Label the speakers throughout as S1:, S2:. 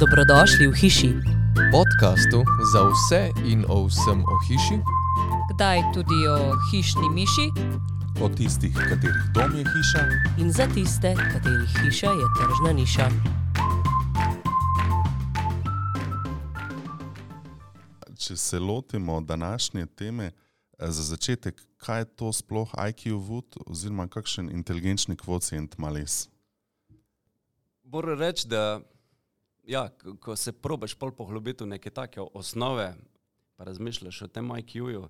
S1: Dobrodošli v hiši,
S2: podkastu za vse in o vsem o hiši,
S1: kdaj tudi o hišni miši
S3: o tistih, katerih dom je hiša,
S1: in za tiste, katerih hiša je tržna niša.
S3: Če se lotimo današnje teme, eh, za začetek, kaj je to sploh IQ Wood oziroma kakšen inteligenčni kvocient males?
S4: Moram reči, da ja, ko se probaš pol poglobiti v neke take osnove, pa razmišljaš o tem IQ-ju,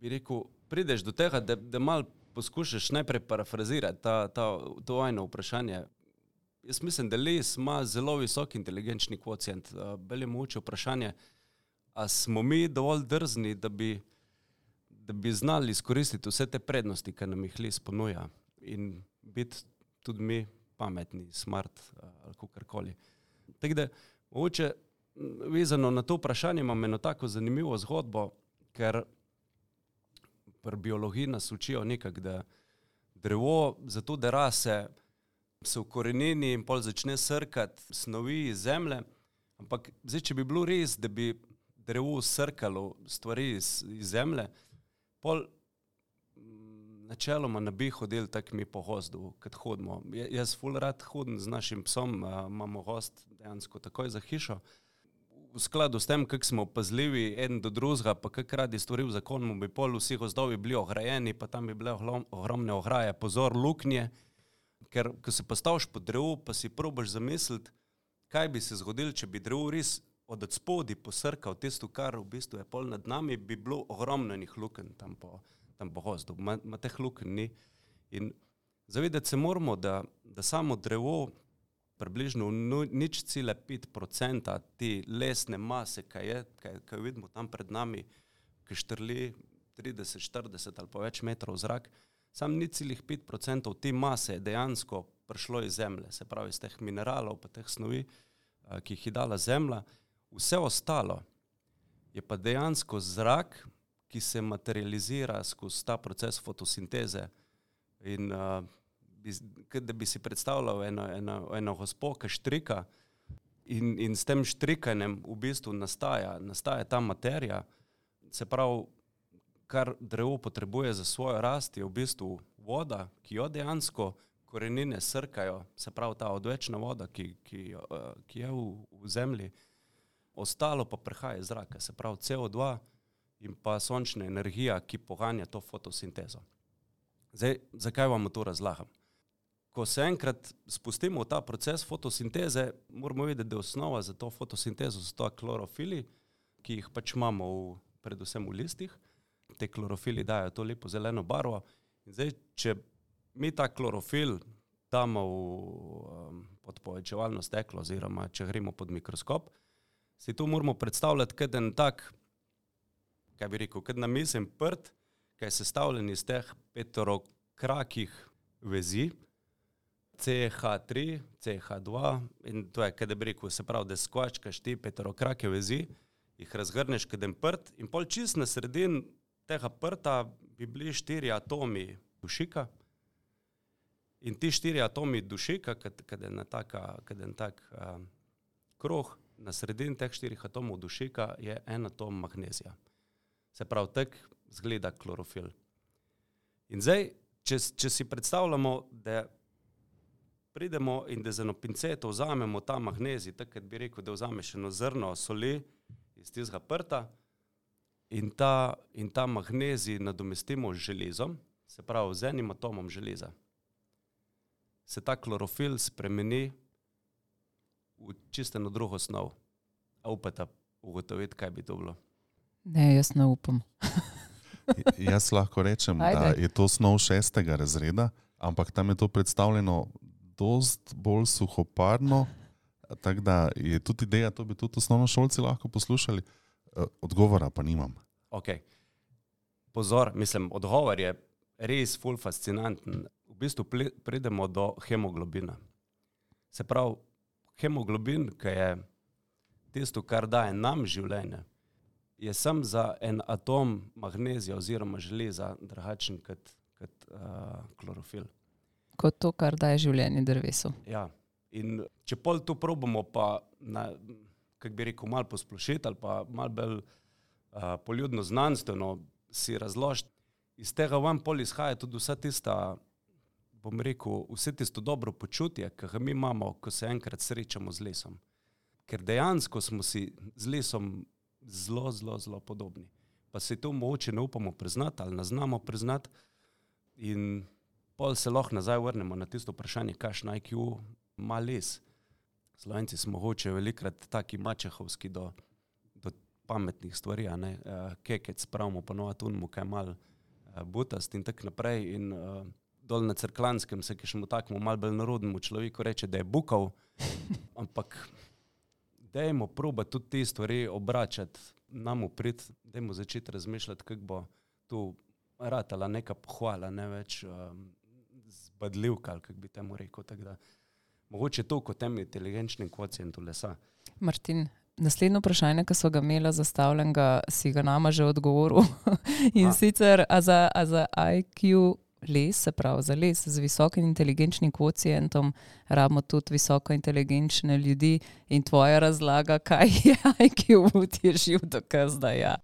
S4: bi rekel, prideš do tega, da, da mal poskušaš najprej parafrazirati ta, ta, to eno vprašanje. Jaz mislim, da les ima zelo visok inteligenčni kvocient. Bele muče vprašanje, a smo mi dovolj drzni, da bi, da bi znali izkoristiti vse te prednosti, ki nam jih les ponuja in biti tudi mi pametni, smart ali kakorkoli. Tako da, mogoče, vezano na to vprašanje, imam eno tako zanimivo zgodbo, ker pri biologiji nas učijo nekako, da drevo, zato da rase, se ukorenini in pol začne srkati snovi iz zemlje. Ampak zdaj, če bi bilo res, da bi drevo srkalo stvari iz, iz zemlje, pol načeloma ne bi hodili tako mi po gozdu, kot hodimo. Jaz ful rad hodim z našim psom, imamo gost dejansko takoj za hišo. V skladu s tem, kako smo pazljivi en do drugega, pa kako radi stvari v zakonu, bi pol vsi gozdovi bili ohrajeni, pa tam bi bile ogromne ograje, pozor, luknje. Ker, ko se postaviš pod drevo, pa si probaš zamisliti, kaj bi se zgodilo, če bi drevo res od spodaj posrkal tisto, kar v bistvu je pol nad nami, bi bilo ogromno enih lukenj tam po tam po gozdu, ima teh lukenj ni. In zavedati se moramo, da, da samo drevo, približno nič cele pet procenta te lesne mase, kaj je, kaj, kaj vidimo tam pred nami, ki štrli 30, 40 ali pa več metrov v zrak, sam ni celih pet procentov te mase je dejansko prišlo iz zemlje, se pravi iz teh mineralov, pa teh snovi, ki jih je dala zemlja. Vse ostalo je pa dejansko zrak, ki se materializira skozi ta proces fotosinteze. In uh, bi, da bi si predstavljal eno, eno, eno gospo, ki štrika, in, in s tem štrikanjem v bistvu nastaja, nastaja ta materija, se pravi, kar drevo potrebuje za svojo rast, je v bistvu voda, ki jo dejansko korenine srkajo, se pravi ta odvečna voda, ki, ki, ki je v, v zemlji, ostalo pa prihaja iz zraka, se pravi CO2 in pa sončna energija, ki poganja to fotosintezo. Zdaj, zakaj vam to razlagam? Ko se enkrat spustimo v ta proces fotosinteze, moramo vedeti, da je osnova za to fotosintezo so to klorofili, ki jih pač imamo v, predvsem v listih. Te klorofili dajo to lepo zeleno barvo. In zdaj, če mi ta klorofil damo v um, podpovečevalno steklo, oziroma če gremo pod mikroskop, si to moramo predstavljati kot en tak kaj bi rekel, kot namizen prt, ki je sestavljen iz teh petorokrakih vezi, CH3, CH2 in to je, kaj bi rekel, se pravi, da skvačkaš ti petorokrake vezi, jih razgrneš kot en prt in pol čist na sredin tega prta bi bili štiri atomi dušika. In ti štiri atomi dušika, kad je na taka, kad je na tak uh, kruh, na sredini teh štirih atomov dušika je en atom magnezija se pravi, tak zgleda klorofil. In zdaj, če, če si predstavljamo, da pridemo in da z eno pinceto vzamemo ta magnezij, tako bi rekel, da vzameš eno zrno soli iz tistega prta in ta, in ta magnezij nadomestimo z železom, se pravi z enim atomom železa, se ta klorofil spremeni v čisteno drugo snov. A upate ugotoviti, kaj bi to bilo?
S5: Ne, jaz ne upam.
S3: jaz lahko rečem, Ajde. da je to snov šestega razreda, ampak tam je to predstavljeno dost bolj suhoparno. Tako da je tudi ideja, da bi tudi osnovno šolci lahko poslušali. Eh, odgovora pa nimam.
S4: Okay. Pozor, mislim, odgovor je res ful fascinanten. V bistvu pridemo do hemoglobina. Se pravi, hemoglobin, ki je tisto, kar daje nam življenje, je sem za en atom magnezija oziroma železa drugačen kot, kot uh, klorofil.
S5: Kot to, kar daje življenje drevesu.
S4: Ja. In če pol to probamo, pa, kako bi rekel, malo posplošiti ali pa malo bolj uh, poljudno znanstveno si razložiti, iz tega vam pol izhaja tudi vsa tista, bom rekel, vse tisto dobro počutje, ki ga mi imamo, ko se enkrat srečamo z lesom. Ker dejansko smo si z lesom zelo, zelo, zelo podobni. Pa se to mogoče ne upamo priznati ali ne znamo priznati. In pol se lahko nazaj vrnemo na tisto vprašanje, kaj naj IQ ima les. Slovenci smo hoče velikrat taki mačehovski do, do pametnih stvari, uh, kekec pravimo ponovati unmu, kaj mal uh, butast in tako naprej. In, uh, dol na crklanskem se, ki še mu takmo mal bolj narodnemu človeku reče, da je bukal, ampak dajmo proba tudi te stvari obračati, nam uprit, dajmo začeti razmišljati, kako bo tu ratala neka pohvala, ne več um, zbadljivka, kako bi temu rekel. Mogoče to kot tem inteligenčnim kvocijentom lesa.
S5: Martin, naslednje vprašanje, ki so ga imeli zastavljenega, si ga nama že odgovoril. In a. sicer, a za, a za IQ les, se pravi za les z visokim inteligenčnim kvocijentom, rabimo tudi visoko inteligenčne ljudi in tvoja razlaga, kaj je IQ, ti je živ dokaz, da. Ja.